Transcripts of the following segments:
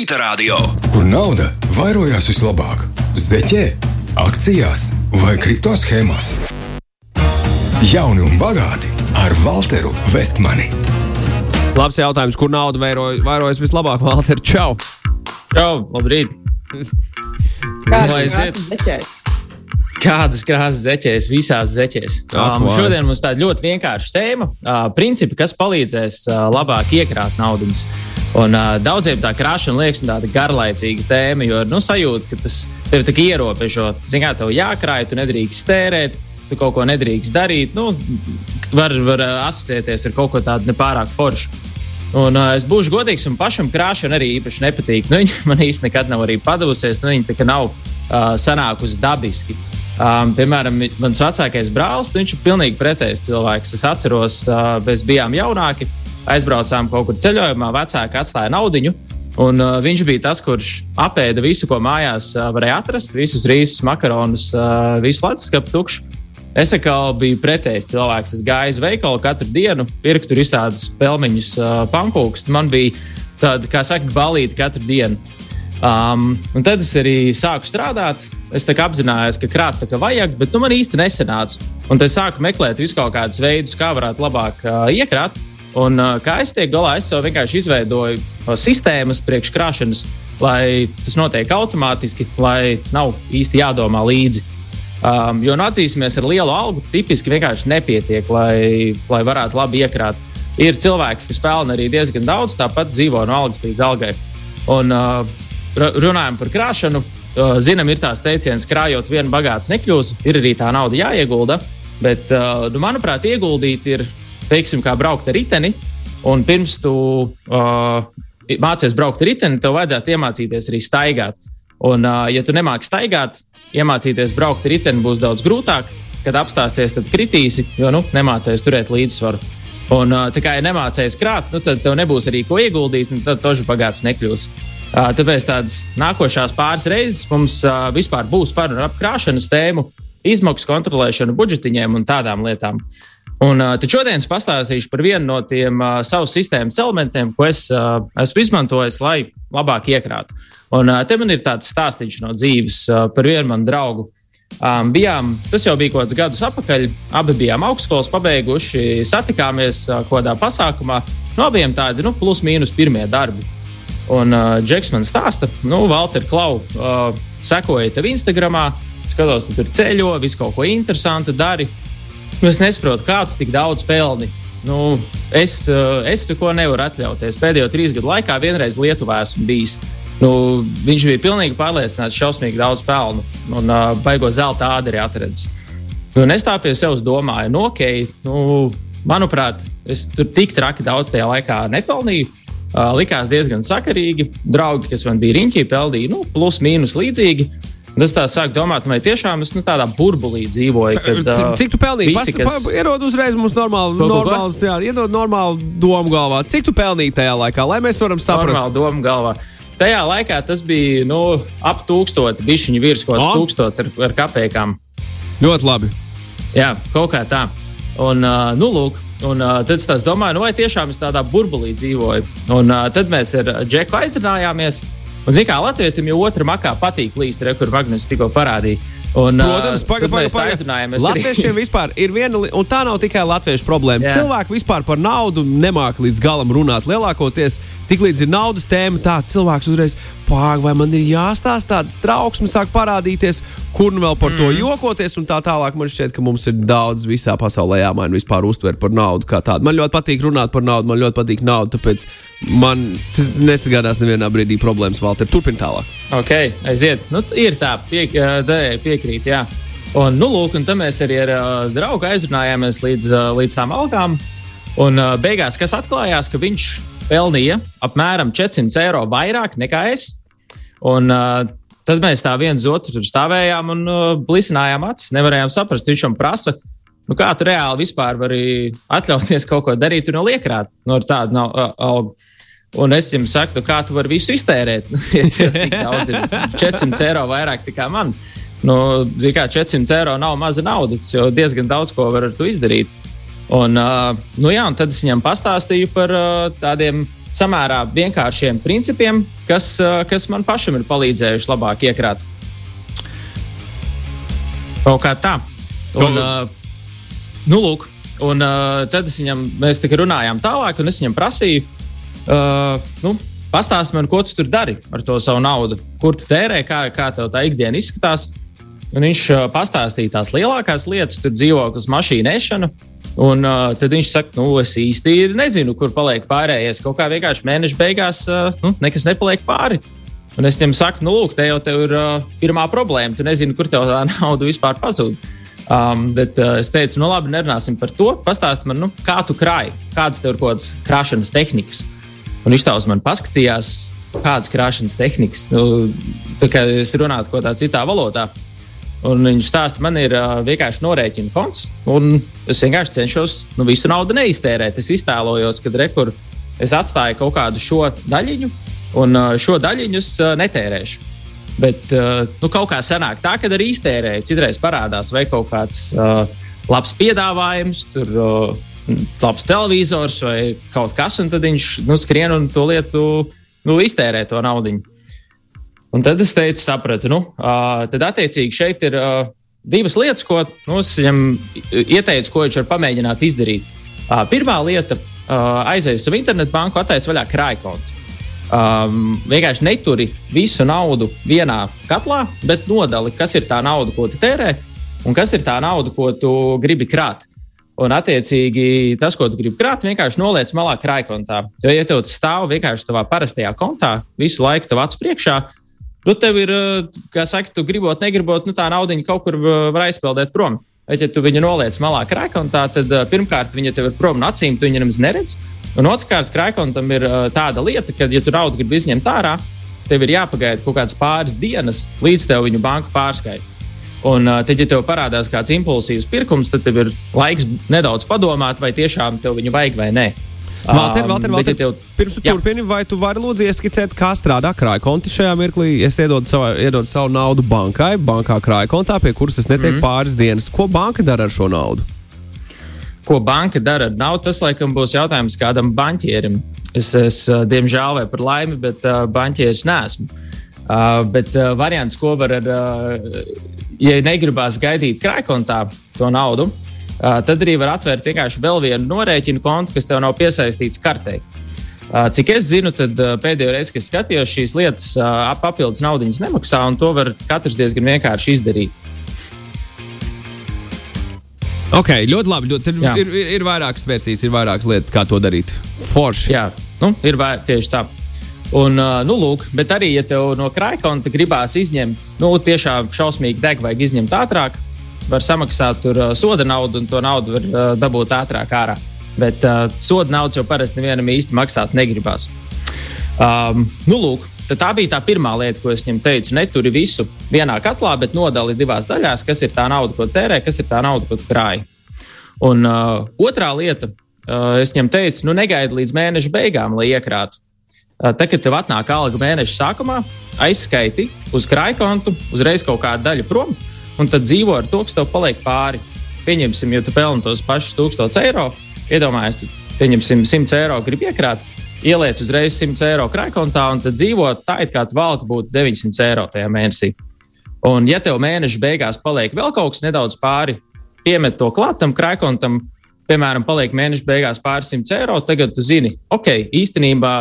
Rīta Radio. Kur nauda vairojās vislabāk? Zeķē, akcijās vai kripto schēmās? Jauni un bagāti ar Walteru Vestmani. Labs jautājums, kur nauda vairo- vairojas vislabāk, Valter? Čau! Čau, labrīt! Kāds ir krāsas zeķēs? Kādas krāsas zeķēs, visās zeķēs. Um, šodien mums tāda ļoti vienkārša tēma. Uh, principi, kas palīdzēs uh, labāk iekrāt naudas. Un uh, daudziem tā krāšana liekas tāda garlaicīga tēma, jo nu, sajūta, ka tas tev kā ierobežo. Zinām, tev jākrāj, tu nedrīkst tērēt, tu kaut ko nedrīkst darīt. Nu, var var uh, asociēties ar kaut ko tādu nepārāk foršu. Un, uh, es būšu godīgs, un pašam krāšana arī īpaši nepatīk. Nu, viņa man īstenībā nekad nav arī padavusies. Nu, viņa tā kā nav uh, sanākusi dabiski. Um, piemēram, mans vecākais brālis, nu, viņš ir pilnīgi pretējs cilvēks. Es atceros, uh, mēs bijām jaunāki, aizbraucām kaut kur ceļojumā, vecāki atstāja naudu. Un, uh, viņš bija tas, kurš apēda visu, ko mājās uh, varēja atrast, visus rīsus, makaronus, uh, visu leduskapu tukšu. Es atkal biju pretējs cilvēks. Es gāju uz veikalu katru dienu, pirku tur izstādes pelmeņus, uh, pankūkus. Man bija tāda, kā saka, balīti katru dienu. Um, un tad es arī sāku strādāt. Es apzinājos, ka krāt tā kā vajag, bet nu, man īsti nesanāca. Un tad sāku meklēt visu kaut kādus veidus, kā varētu labāk uh, iekrāt. Un, uh, kā es tiek galā, es sev vienkārši izveidoju uh, sistēmas priekškrāšanas, lai tas notiek automātiski, lai nav īsti jādomā līdzi. Um, jo nu, atzīsimies, ar lielu algu tipiski vienkārši nepietiek, lai, lai varētu labi iekrāt. Ir cilvēki, kas pelna arī diezgan daudz, tāpat dzīvo no algas līdz algai. Un, uh, ru- runājam par krāšanu. Zinām, ir tās teiciens, krājot vienu bagāts nekļūs, ir arī tā nauda jāiegulda. Bet, nu, manuprāt, ieguldīt ir, teiksim, kā braukt ar riteni. Un pirms tu uh, mācies braukt ar riteni, tev vajadzētu iemācīties arī staigāt. Un, uh, ja tu nemāki staigāt, iemācīties braukt ar riteni būs daudz grūtāk. Kad apstāsies, tad kritīsi, jo nu, nemācies turēt līdzsvaru. Un, uh, tā kā ja nemācējies krāt, nu, tad tev nebūs arī ko ieguldīt, un tad tožu bagāts nekļūs. Tāpēc tādas nākošās pāris reizes mums vispār būs par un ap krāšanas tēmu, izmaksu kontrolēšanu, budžetiņiem un tādām lietām. Un, tad šodien es pastāstīšu par vienu no tiem uh, savas sistēmas elementiem, ko es uh, esmu izmantojis, lai labāk iekrātu. Un uh, te man ir tāds stāstījums no dzīves uh, par vienu manu draugu. Um, bijām, tas jau bija kaut kāds gadus atpakaļ. Abi bijām augstskolas pabeiguši, satikāmies uh, kādā pasākumā. No abiem tādi nu, plus mīnus pirmie darbi. Un uh, Džeks man stāsta, nu, Valter, Klau, uh, sekoja tev Instagram, skatos, tu tur ceļo, visu kaut ko interesantu dari. Nu, es nesaprotu, kā tu tik daudz pelni. Nu, es, uh, es neko nevaru atļauties. Pēdējo trīs gadu laikā vienreiz Lietuvā esmu bijis. Nu, viņš bija pilnīgi pārliecināts, ka šausmīgi daudz pelnu un uh, baigo zelta ādu arī atradis. Nu, es tā pie sevis domāju, nu, ok, nu, manuprāt, es tur tik traki daudz tajā laikā nepelnīju. Uh, likās diezgan sakarīgi. Draugi, kas man bija riņķī, pelnīja nu, plus mīnus līdzīgi. Tas tā sāk domāt, vai tiešām es nu, tādā burbulī dzīvoju. Kad, Cik, uh, cik tu pelnīji? visi, Kas... Ierod uzreiz mums normāli, Ko, ko, ko? normāls, jā, iedod normālu domu galvā. Cik tu pelnīji tajā laikā, lai mēs varam saprast? Normāli doma galvā. Tajā laikā tas bija nu, ap tūkstoši, bišķiņu virs kaut kāds O. tūkstots ar, ar kapekām. Ļoti labi. Jā, kaut kā tā. Un, uh, nu, lūk, un uh, tad es domāju, nu, vai tiešām es tādā burbulī dzīvoju. Un uh, tad mēs ar Džeku aizrunājāmies. Un, zināmā mērā, Latvijam jau otrā makā patīk līst, re, kur Magnus tikko parādīja. Un, Protams, uh, pagaidi. aizrunājāmies. arī. Latviešiem vispār ir viena, un tā nav tikai latviešu problēma. Jā. Cilvēki vispār par naudu nemāķi līdz galam runāt. Lielākoties, tiklīdz ir naudas tēma, tā cilvēks uzreiz pāri, vai man ir jāstāsta tāda trauksme, sāk parādīties, kur nu vēl par to Mhm. jokoties, un tā tālāk. Man šķiet, ka mums ir daudz visā pasaulē jāmaina vispār uztvert par naudu kā tādu. Man ļoti patīk runāt par naudu, man ļoti patīk nauda, tāpēc man tas nesagādās nevienā brīdī problēmas. Valter, turpin tālāk. Ok, aiziet. Nu, ir tā, pie, dēļ, piekrīt. Jā. Un, nu, lūk, un tad mēs arī ar uh, draugu aizrunājāmies līdz, uh, līdz tām algām. Un uh, beigās, kas atklājās, ka viņš pelnīja apmēram 400 eiro vairāk nekā es. Un, uh, tad mēs tā viens otru tur stāvējām un uh, blisinājām acis. Nevarējām saprast, viņš man prasa, nu, kā tu reāli vispār vari atļauties kaut ko darīt un vēl iekrāt no tāda nav, uh, alga. Un es jums saku, nu, kā tu vari visu iztērēt. Daudz ir 400 eiro vairāk nekā man. Nu, kā 400 eiro nav maza nauda, jau diezgan daudz ko var ar to izdarīt. Un, nu, jā, un tad es viņam pastāstīju par tādiem samērā vienkāršiem principiem, kas, kas man pašam ir palīdzējuši labāk iekrāt. Kaut kā tā. Un, uh, nu, lūk, un uh, tad viņam, mēs tikai runājām tālāk, un es viņam prasīju, uh, nu, pastāsti man, ko tu tur dari ar to savu naudu, kur tu tērē, kā, kā tev tā ikdiena izskatās. Un viņš uh, pastāstīja tās lielākās lietas, tur dzīvoklis, mašīna ešana. Un uh, tad viņš saka, nu, es īsti nezinu, kur paliek pārējais. Kaut kā vienkārši mēneša beigās uh, nu, nekas nepaliek pāri. Un es viņam saku, nu, lūk, te jau tev ir uh, pirmā problēma. Tu nezini, kur tev tā nauda vispār pazūd. Um, bet uh, es teicu, nu, labi, nerunāsim par to. Pastāsti man, nu, kā tu krāji, kādas tev ir kaut kādas krāšanas tehnikas. Un viņš tā uz mani paskatījās, kādas krāšanas tehnikas. Nu, tā kā es runātu kaut kādā citā valodā. Un viņš stāsta, man ir uh, vienkārši norēķina konts, un es vienkārši cenšos nu, visu naudu neiztērēt. Es iztēlojos, kad rekur, es atstāju kaut kādu šo daļiņu, un uh, šo daļiņu es uh, netērēšu. Bet uh, nu, kaut kā sanāk tā, ka arī iztērēju. Citreiz parādās vai kaut kāds uh, labs piedāvājums, tur uh, labs televizors vai kaut kas, un tad viņš nu, skrien un to lietu nu, iztērē to naudu. Un tad es teicu, sapratu, nu, uh, tad attiecīgi šeit ir uh, divas lietas, ko nu, es viņam ieteicu, ko viņš var pamēģināt izdarīt. Uh, pirmā lieta uh, - aizies uz internetu banku, attaisnot vaļā krājkontu. Um, vienkārši neturi visu naudu vienā katlā, bet nodali, kas ir tā nauda, ko tu tērē, un kas ir tā nauda, ko tu gribi krāt. Un, attiecīgi, tas, ko tu gribi krāt, vienkārši noliec malā krājkontā. Jo, ja tev tas stāv vienkārši tavā parastajā kontā, visu laiku tev acu priekšā, Nu, tev ir, kā saka, tu gribot, negribot, nu, tā nauda kaut kur var aizpeldēt prom. Bet, ja tu viņu noliec malā krājkontā, tad pirmkārt viņa tev ir prom no acīm, tu viņu nemaz neredz. Un otrkārt, krājkontam ir tāda lieta, ka, ja tu naudu gribi izņemt ārā, tev ir jāpagaida kaut kādas pāris dienas, līdz tev viņu banka pārskaita. Un tad, ja tev parādās kāds impulsīvs pirkums, tad tev ir laiks nedaudz padomāt, vai tiešām tev viņu vajag vai nē. Valter, Valter, Valter, tev- pirms tu Jā. turpini, vai tu vari lūdzu ieskicēt, kā strādā krāja konti šajā mirklī? Es iedodu savu, iedodu savu naudu bankai, bankā krāja kontā, pie kuras es netieku mm. pāris dienas. Ko banka dara ar šo naudu? Ko banka dara ar naudu, tas laikam būs jautājums kādam banķierim. Es, es diemžēl vai par laimi, bet uh, banķieris neesmu. Uh, bet uh, variants, ko var ar, uh, ja negribās gaidīt krājkontā to naudu, uh, tad arī var atvērt vienkārši vēl vienu norēķinu kontu, kas tev nav piesaistīts kartei. Uh, Cik es zinu, tad uh, pēdējo reizi, kad skatījos šīs lietas, uh, papildus naudas nemaksā, un to var katrs diezgan vienkārši izdarīt. Ok, ļoti labi. Ļoti, Jā. ir, ir, ir vairākas versijas, ir vairākas lietas, kā to darīt. Forši. Jā, nu, ir vai, tieši tā. Un, uh, nu, lūk, bet arī, ja tev no krājkonta gribās izņemt, nu, tiešām šausmīgi deg, vajag izņemt ātrāk, var samaksāt tur uh, soda naudu, un to naudu var uh, dabūt ātrāk ārā. Bet uh, soda naudu jau parasti nevienam īsti maksāt negribās. Um, nu, lūk, tā bija tā pirmā lieta, ko es viņam teicu. Neturi visu vienā katlā, bet nodali divās daļās, kas ir tā nauda, ko tērē, kas ir tā nauda, ko tu krāji. Un uh, otrā lieta, uh, es viņam teicu, nu, negaidi līdz mēneša beigām, lai iekrātu. Uh, Tad, kad tev atnāk alga mēneša sākumā, aizskaiti uz krājkontu, uzreiz kaut kāda daļa prom, un tad dzīvo ar to, kas tev paliek pāri. Pieņemsim, ja tu pelni tos pašus 1000 eiro, iedomājies, tu pieņemsim 100 eiro, gribi iekrāt, ieliec uzreiz 100 eiro krājkontā, un tad dzīvo tā, it kā tu valka būtu 900 eiro tajā mēnesī. Un, ja tev mēneša beigās paliek vēl kaut kas nedaudz pāri, piemet to klātam krājkontam, piemēram, paliek mēneša beigās pāris simts eiro, tagad tu zini, ok, īstenībā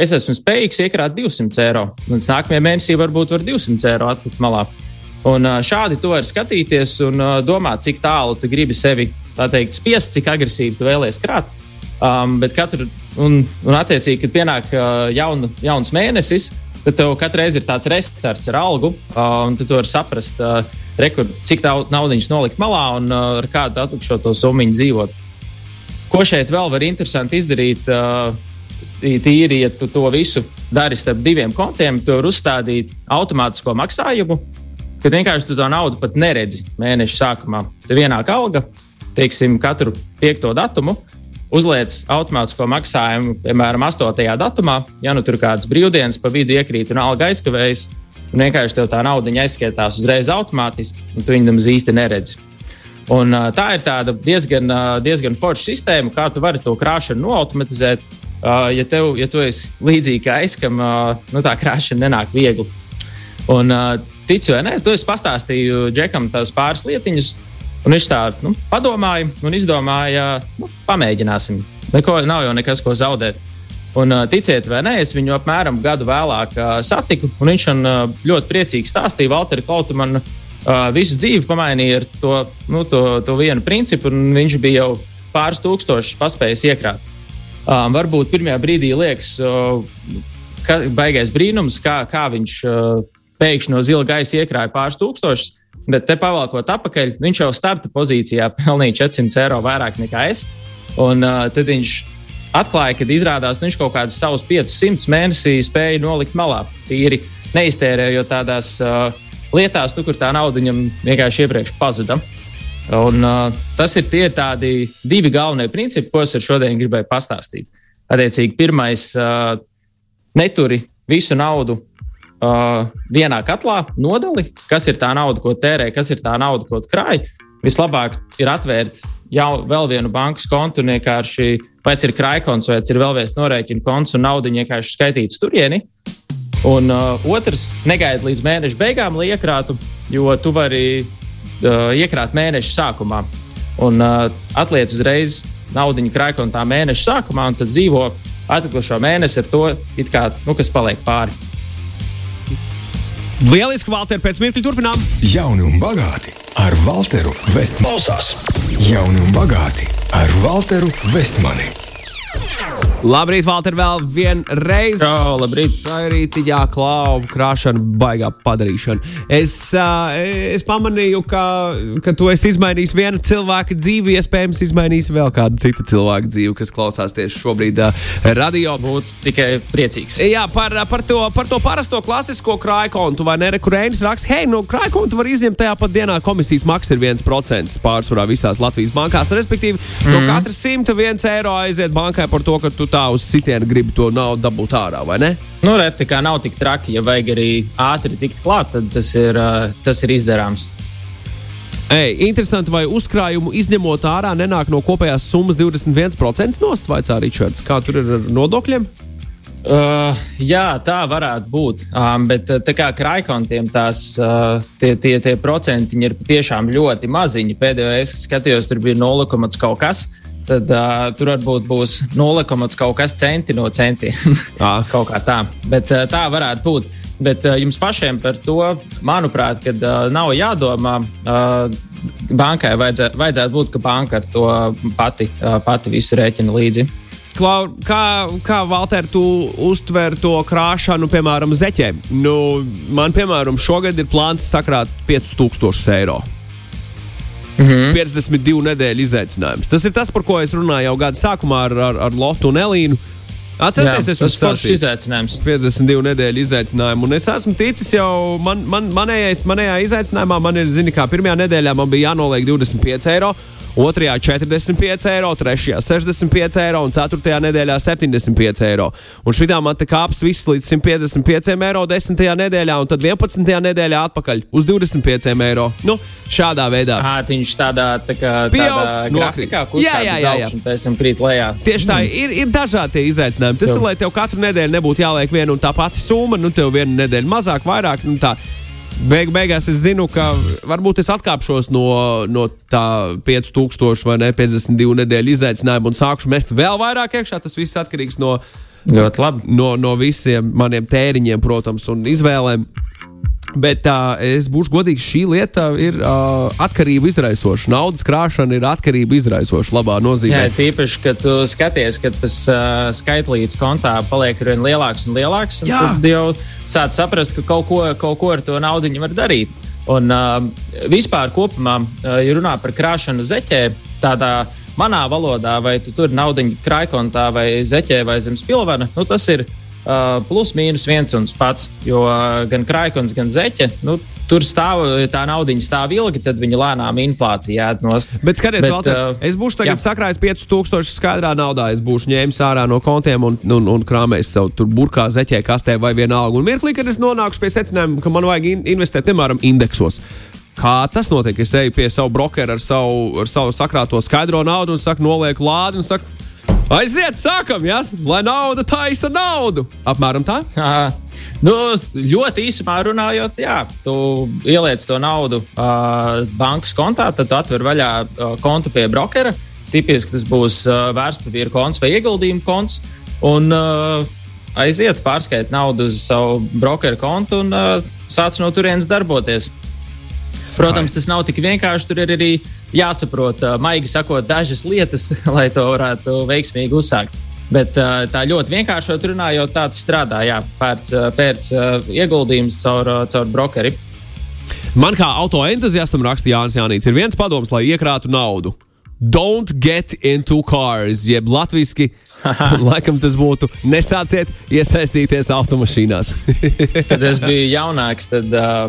es esmu spējīgs iekrāt 200 eiro. Un nākamajā mēnesī varbūt var 200 eiro atlikt malā. Un šādi tu vari skatīties un domāt, cik tālu tu gribi sevi teikt, spiest, cik agresīvi tu vēlēsies krāt. Um, bet katru, un, un attiecīgi, kad pienāk uh, jauna, jauns mēnesis, tad tev katru reizi ir tāds restarts ar algu, uh, un tu vari saprast, uh, rekur, cik naudas nolikt malā un uh, ar kādu atlikušo to summu dzīvot. Ko šeit vēl var interesanti izdarīt? Uh, tīri, ja tu to visu dari starp diviem kontiem, tu vari uzstādīt automātisko maksājumu, kad vienkārši tu to naudu pat neredzi mēneša sākumā. Tev ienāk alga, teiksim, katru piekto datumu. Uzliec automātisko maksājumu, piemēram, 8. datumā. Ja nu tur kādas brīvdienas pa vidu iekrīt un alga aizkavējas, un vienkārši tev tā nauda aizskaitās uzreiz automātiski, un tu viņu nemaz īsti neredzi. Un, uh, tā ir diezgan, uh, diezgan forša sistēma, kā tu vari to krāšanu noautomatizēt. uh, ja, tev, ja tu esi līdzīgi kā es, kam uh, nu, tā krāšana nenāk viegli. Un, uh, ticu, vai nē, tu esi pastāstīju Džekam tās pāris lietiņas, un viņš tā nu, padomāja un izdomāja, nu, pamēģināsim. Neko nav jau nekas, ko zaudēt. Un, ticiet vai nē, es viņu apmēram gadu vēlāk uh, satiku, un viņš man uh, ļoti priecīgi stāstīja, Valtteri Klautu man uh, visu dzīvi pamainīja ar to, nu, to, to vienu principu, un viņš bija jau pāris tūkstošus paspējis iekrāt. Um, varbūt pirmajā brīdī liekas, uh, ka baigais brīnums, kā, kā viņš uh, pēkšņi no zila gaisa iekrāja pāris tūkstošus, bet te pavalkot atpakaļ, viņš jau starta pozīcijā pelnīja 400 eiro vairāk nekā es. Un uh, tad viņš atklāja, ka izrādās nu, viņš kaut kādus savus 500 mēnesī spēja nolikt malā. Tīri neiztērējot tādās uh, lietās, tu, kur tā nauda viņam vienkārši iepriekš pazuda. Un, uh, tas ir tie tādi divi galvenie principi, ko es šodien gribēju pastāstīt. Attiecīgi, pirmais, uh, neturi visu naudu uh, vienā katlā, nodali, kas ir tā nauda, ko tērē, kas ir tā nauda, ko krāj. Vislabāk ir atvērt jau vēl vienu bankas kontu, vienkārši vai tas ir krājkonts, vai tas ir vēl viens norēķina konts, un nauda vienkārši skaitīts turieni. Un uh, otrs, negaidi līdz mēneša beigām, lai iekrātu, jo tu vari uh, iekrāt mēneša sākumā. Un uh, atliec uzreiz naudu krājkontā mēneša sākumā, un tad dzīvo atlikušo mēnesi ar to, kā, nu, kas paliek pāri. Lieliski, Valter, pēc mirkļa turpinām. Jauni un bagāti ar Walteru Vestmani. Jauni un bagāti ar Walteru Vestmani. Labrīt, Valter, vēl vienreiz. Jā, labrīt. Šai rītā klāva krāšana, baigā padarīšana. Es, uh, es pamanīju, ka, ka tu esi izmainījis vienu cilvēku dzīvi, iespējams, izmainījis vēl kādu citu cilvēku dzīvi, kas klausās tieši šobrīd uh, radio. Būtu tikai priecīgs. Jā, par, par, to, par to parasto klasisko krājkontu, vai ne? Kurēnis raksta, hei, no krājkonta var izņemt tajā pat dienā komisijas maksa ir 1% pārsvarā visās Latvijas bankās. Respektīvi, mm no katra 101 eiro aiziet bankai par to, ka tu tā uz sitienu gribi to naudu dabūt ārā, vai ne? Nu, reti kā nav tik traki, ja vajag arī ātri tikt klāt, tad tas ir, tas ir izdarāms. Ei, interesanti, vai uzkrājumu izņemot ārā nenāk no kopējās summas 21% nost, vai cā Ričards? Kā tur ir ar nodokļiem? Uh, jā, tā varētu būt. Um, bet tā kā krājkontiem tās uh, tie, tie, tie procentiņi ir tiešām ļoti maziņi. Pēdējo reizi skatījos, tur bija 0, kaut kas. Uh, tad uh, tur varbūt būs 0, kaut kas centi no centiem. kaut kā tā. Bet uh, tā varētu būt. Bet uh, jums pašiem par to, manuprāt, kad, uh, nav jādomā. Uh, bankai vajadzē, vajadzētu būt, ka banka ar to pati, uh, pati visu rēķina līdzi. Klau, kā, kā Valter, tu uztver to krāšanu, piemēram, zeķēm? Nu, man, piemēram, šogad ir plāns sakrāt 5000 eiro. Mm -hmm. 52 nedēļu izaicinājums. Tas ir tas, par ko es runāju jau gada sākumā ar, ar, ar Lotu un Elīnu. Atcerieties, es esmu foršs izaicinājums. 52 nedēļu izaicinājumu, un es esmu ticis jau, man, man, manējais, manējā izaicinājumā, man ir, zini, kā pirmajā nedēļā man bija jānoliek 25 eiro otrajā 45 eiro, trešajā 65 eiro un ceturtajā nedēļā 75 eiro. Un šitā man te kāps viss līdz 155 eiro 10. nedēļā, un tad 11. nedēļā atpakaļ uz 25 eiro. Nu, šādā veidā. Aha, viņš tādā, tā kā, tādā grafikā, kurš jā, jā, jā, jā. pēc tam krīt lejā. Tieši tā, mm. ir, ir dažādi izaicinājumi. Tas Jā. ir, lai tev katru nedēļu nebūtu jāliek viena un tā pati summa, nu tev vienu nedēļu mazāk, vairāk. Nu, tā. Beig, beigās es zinu, ka varbūt es atkāpšos no, no tā 5000 vai ne, 52 nedēļu izaicinājuma un sākšu mest vēl vairāk iekšā. Tas viss atkarīgs no, no, no visiem maniem tēriņiem, protams, un izvēlēm. Bet uh, es būšu godīgs, šī lieta ir uh, atkarība izraisoša. Naudas krāšana ir atkarība izraisoša, labā nozīmē. Jā, tīpaši, kad tu skaties, ka tas uh, skaitlīds kontā paliek ar vien lielāks un lielāks. Un tad jau sāc saprast, ka kaut ko, kaut ko ar to naudu var darīt. Un uh, vispār kopumā, uh, ja runā par krāšanu zeķē, tādā manā valodā, vai tu tur naudu krājkontā vai zeķē vai zem spilvena, nu, tas ir uh, plus mīnus viens un tas pats. Jo gan krājkons, gan zeķe. Nu, Tur stāv tā nauda, stāv ilgi, tad viņa lēnām inflācija ēdnost. Bet, skaties, Bet, Valter, uh, es būšu tagad jā. sakrājis 5000 skaidrā naudā. Es būšu ņēmis ārā no kontiem un, un, un krāmējis sev tur burkā, zeķē, kastē vai vienalga. Un mirklī, kad es nonāku pie secinājuma, ka man vajag investēt, piemēram, indeksos. Kā tas notiek? Es eju pie savu brokeru ar savu, ar savu sakrāto skaidro naudu un saku, nolieku lādi un saku, Aiziet, sākam, ja? lai nauda taisa naudu. Apmēram tā. Uh, nu, ļoti īsumā runājot, jā, tu ieliec to naudu uh, bankas kontā, tad atver vaļā uh, kontu pie brokera. Tipiski tas būs uh, vērtspapīra konts vai ieguldījuma konts. Un, uh, aiziet, pārskait naudu uz savu brokeru kontu un uh, sāc no turienes darboties. Protams, tas nav tik vienkārši. Tur ir arī jāsaprot, maigi sakot, dažas lietas, lai to varētu veiksmīgi uzsākt. Bet tā ļoti vienkāršot runājot, tāds strādā. Jā, pērc uh, ieguldījums caur, caur brokeri. Man kā autoentuziastam raksta Jānis Jānis, ir viens padoms, lai iekrātu naudu. Don't get into cars, jeb latviešu Laikam tas būtu nesāciet iesaistīties automašīnās. kad es biju jaunāks, tad uh,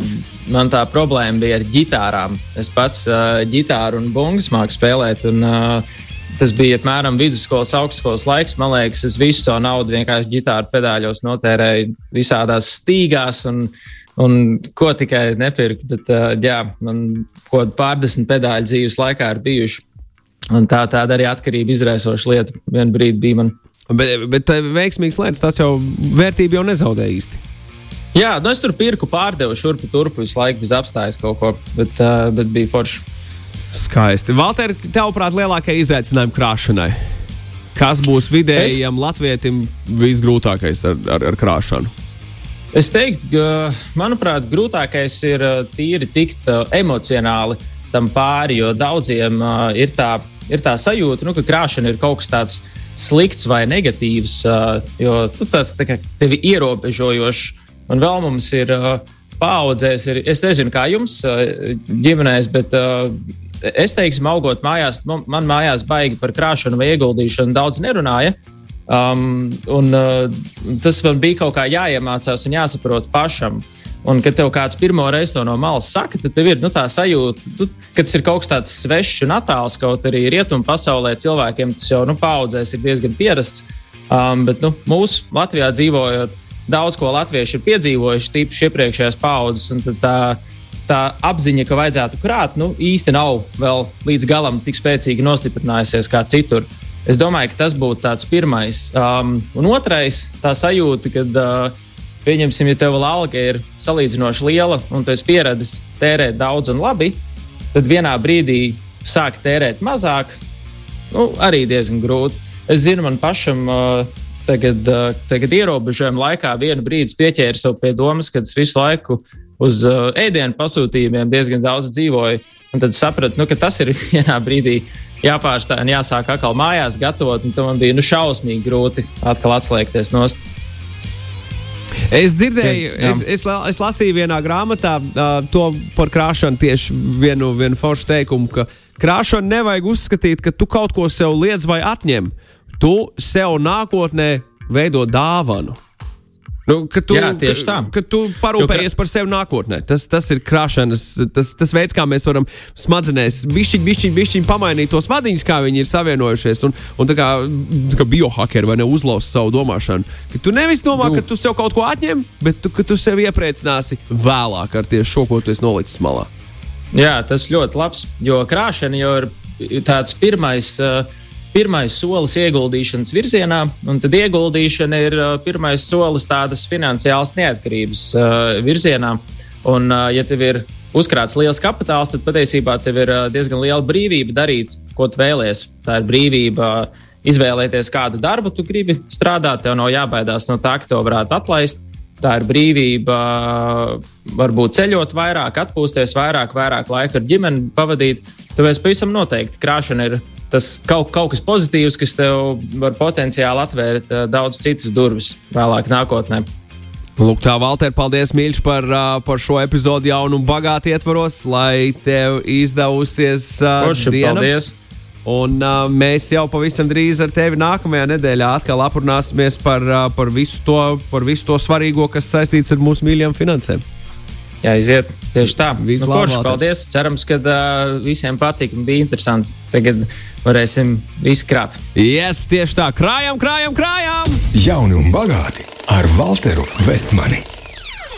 man tā problēma bija ar ģitārām. Es pats uh, ģitāru un bungas māku spēlēt. Un, uh, Tas bija apmēram vidusskolas, augstskolas laiks. Man liekas, es visu to naudu vienkārši ģitāru pedāļos notērēju visādās stīgās. Un, un ko tikai nepirku. Bet, uh, jā, man kaut kāda pārdesmit pedāļu dzīves laikā ir bijuši. Un tā tāda arī atkarība izraisoša lieta. Vienu brīdi bija man. Bet, bet veiksmīgs lietas tas jau vērtību jau nezaudē īsti. Jā, nu es tur pirku, pārdevu šurpu turpu visu laiku bez apstājas kaut ko, bet, uh, bet bija forši. Skaisti. Valter, tavuprāt, lielākie izaicinājumi krāšanai? Kas būs vidējam es... latvietim visgrūtākais ar, ar, ar krāšanu? Es teiktu, ka, manuprāt, grūtākais ir tīri tikt emocionāli tam pāri, jo daudziem uh, ir tā ir tā sajūta, nu, ka krāšana ir kaut kas tāds slikts vai negatīvs, uh, jo tas tā tevi ierobežojošs. Un vēl mums ir uh, paudzēs, ir, es nezinu, kā jums uh, ģimenēs, bet uh, es teiksim, augot mājās, man, man mājās baigi par krāšanu vai ieguldīšanu daudz nerunāja. Um, un, uh, tas man bija kaut kā jāiemācās un jāsaprot pašam. Un, kad tev kāds pirmo reizi to no malas saka, tad tev ir nu, tā sajūta, tu, ka tas ir kaut kas tāds svešs un attāls. Kaut arī rietumu pasaulē cilvēkiem tas jau nu, paudzēs ir diezgan pierasts. Um, bet nu, mūsu Latvijā dzīvojot, daudz ko latvieši ir piedzīvojuši, tīpaši iepriekšējās paudzes. Tā, tā apziņa, ka vajadzētu krāt, nu, īsti nav vēl līdz galam tik spēcīgi nostiprinājusies kā citur. Es domāju, ka tas būtu tāds pirmais. Um, un otrais, tā sajūta, kad uh, Pieņemsim, ja tev alga ir salīdzinoši liela un tu esi pieradis tērēt daudz un labi, tad vienā brīdī sāk tērēt mazāk. Nu, arī diezgan grūti. Es zinu, man pašam uh, tagad, uh, tagad ierobežojuma laikā vienu brīdi pieķēru sev pie domas, ka es visu laiku uz uh, ēdienu pasūtījumiem diezgan daudz dzīvoju. Un tad sapratu, nu, ka tas ir vienā brīdī jāpārstāj un jāsāk atkal mājās gatavot. Tad man bija nu, šausmīgi grūti atkal atslēgties no stūra. Es dzirdēju, es, es, es lasīju vienā grāmatā uh, to par krāšanu tieši vienu, vienu foršu teikumu, ka krāšanu nevajag uzskatīt, ka tu kaut ko sev liedz vai atņem. Tu sev nākotnē veido dāvanu. Nu, ka tu, Jā, tieši tā. Ka, ka tu parūpējies par sevi nākotnē. Tas, tas ir krāšanas, tas, tas veids, kā mēs varam smadzenēs bišķiņ, bišķiņ, bišķiņ pamainīt tos vadiņus, kā viņi ir savienojušies un, un tā kā, tā kā biohakeri vai ne uzlauzt savu domāšanu. Ka tu nevis domā, nu. ka tu sev kaut ko atņem, bet tu, ka tu sevi iepriecināsi vēlāk ar tieši šo, ko tu esi nolicis malā. Jā, tas ļoti labs, jo krāšana jau ir tāds pirmais. Uh, pirmais solis ieguldīšanas virzienā, un tad ieguldīšana ir uh, pirmais solis tādas finansiālas neatkarības uh, virzienā. Un, uh, ja tev ir uzkrāts liels kapitāls, tad patiesībā tev ir diezgan liela brīvība darīt, ko tu vēlēsies. Tā ir brīvība izvēlēties, kādu darbu tu gribi strādāt. Tev nav jābaidās no tā, ka to varētu atlaist. Tā ir brīvība, varbūt ceļot vairāk, atpūsties vairāk, vairāk laika ar ģimeni pavadīt. Tāpēc pavisam noteikti krāšana ir tas kaut, kaut kas pozitīvs, kas tev var potenciāli atvērt uh, daudz citas durvis vēlāk, nākotnē. Lūk, tā, Valter, paldies, mīļš, par, uh, par šo epizodi jaunu un bagātu ietvaros, lai tev izdevusies uh, Koši, diena. Paldies! Un uh, mēs jau pavisam drīz ar tevi nākamajā nedēļā atkal aprunāsimies par, uh, par, visu to, par visu to svarīgo, kas saistīts ar mūsu mīļajām finansēm. Jā, iziet tieši tā. Nu, forši, paldies! Cerams, ka uh, visiem patīk un bija interesanti. Tagad varēsim izkrāt. Yes, tieši tā, krājam, krājam, krājam! Jauni un bagāti ar Walteru Vestmani.